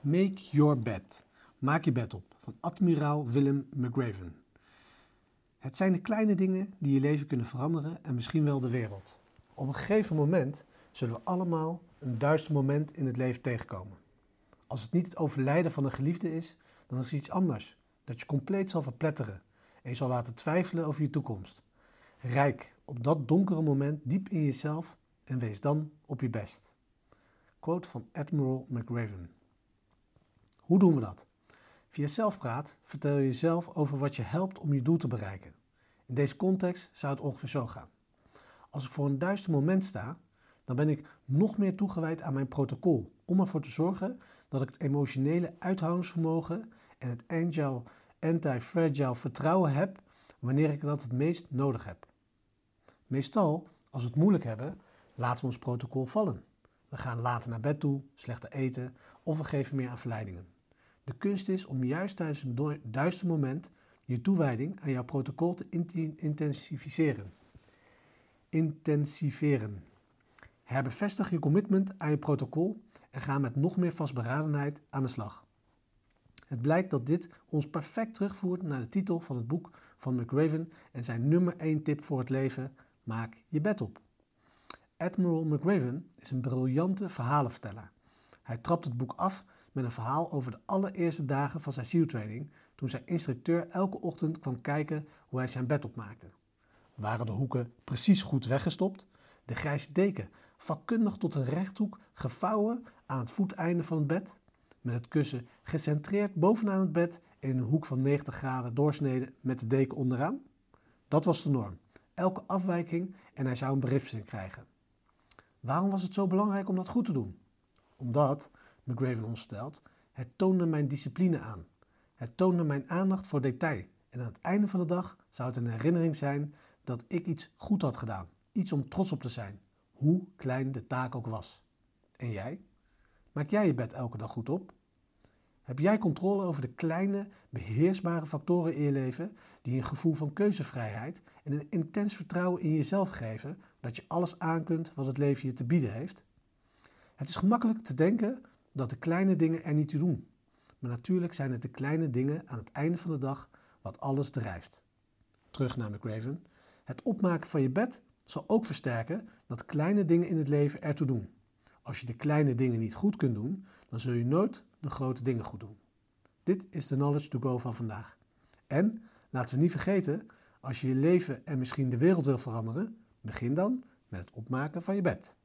Make Your Bed. Maak je bed op van admiraal Willem McRaven. Het zijn de kleine dingen die je leven kunnen veranderen en misschien wel de wereld. Op een gegeven moment zullen we allemaal een duister moment in het leven tegenkomen. Als het niet het overlijden van een geliefde is, dan is het iets anders dat je compleet zal verpletteren en je zal laten twijfelen over je toekomst. Rijk op dat donkere moment diep in jezelf en wees dan op je best. Quote van Admiral McRaven. Hoe doen we dat? Via zelfpraat vertel je jezelf over wat je helpt om je doel te bereiken. In deze context zou het ongeveer zo gaan. Als ik voor een duister moment sta, dan ben ik nog meer toegewijd aan mijn protocol om ervoor te zorgen dat ik het emotionele uithoudingsvermogen en het agile, anti-fragile vertrouwen heb wanneer ik dat het meest nodig heb. Meestal, als we het moeilijk hebben, laten we ons protocol vallen. We gaan later naar bed toe, slechter eten of we geven meer aan verleidingen. De kunst is om juist tijdens een duister moment je toewijding aan jouw protocol te intensiveren. Intensiveren. Herbevestig je commitment aan je protocol en ga met nog meer vastberadenheid aan de slag. Het blijkt dat dit ons perfect terugvoert naar de titel van het boek van McRaven en zijn nummer 1 tip voor het leven: maak je bed op. Admiral McRaven is een briljante verhalenverteller. Hij trapt het boek af met een verhaal over de allereerste dagen van zijn SEAL-training toen zijn instructeur elke ochtend kwam kijken hoe hij zijn bed opmaakte. Waren de hoeken precies goed weggestopt? De grijze deken vakkundig tot een rechthoek gevouwen aan het voeteinde van het bed? Met het kussen gecentreerd bovenaan het bed in een hoek van 90 graden doorsneden met de deken onderaan? Dat was de norm. Elke afwijking en hij zou een berisping krijgen. Waarom was het zo belangrijk om dat goed te doen? Omdat, McGraven ons stelt, het toonde mijn discipline aan. Het toonde mijn aandacht voor detail. En aan het einde van de dag zou het een herinnering zijn dat ik iets goed had gedaan. Iets om trots op te zijn, hoe klein de taak ook was. En jij? Maak jij je bed elke dag goed op? Heb jij controle over de kleine, beheersbare factoren in je leven die een gevoel van keuzevrijheid en een intens vertrouwen in jezelf geven dat je alles aankunt wat het leven je te bieden heeft? Het is gemakkelijk te denken dat de kleine dingen er niet toe doen. Maar natuurlijk zijn het de kleine dingen aan het einde van de dag wat alles drijft. Terug naar McRaven. Het opmaken van je bed zal ook versterken dat kleine dingen in het leven ertoe doen. Als je de kleine dingen niet goed kunt doen, dan zul je nooit de grote dingen goed doen. Dit is de Knowledge to Go van vandaag. En laten we niet vergeten, als je je leven en misschien de wereld wil veranderen, begin dan met het opmaken van je bed.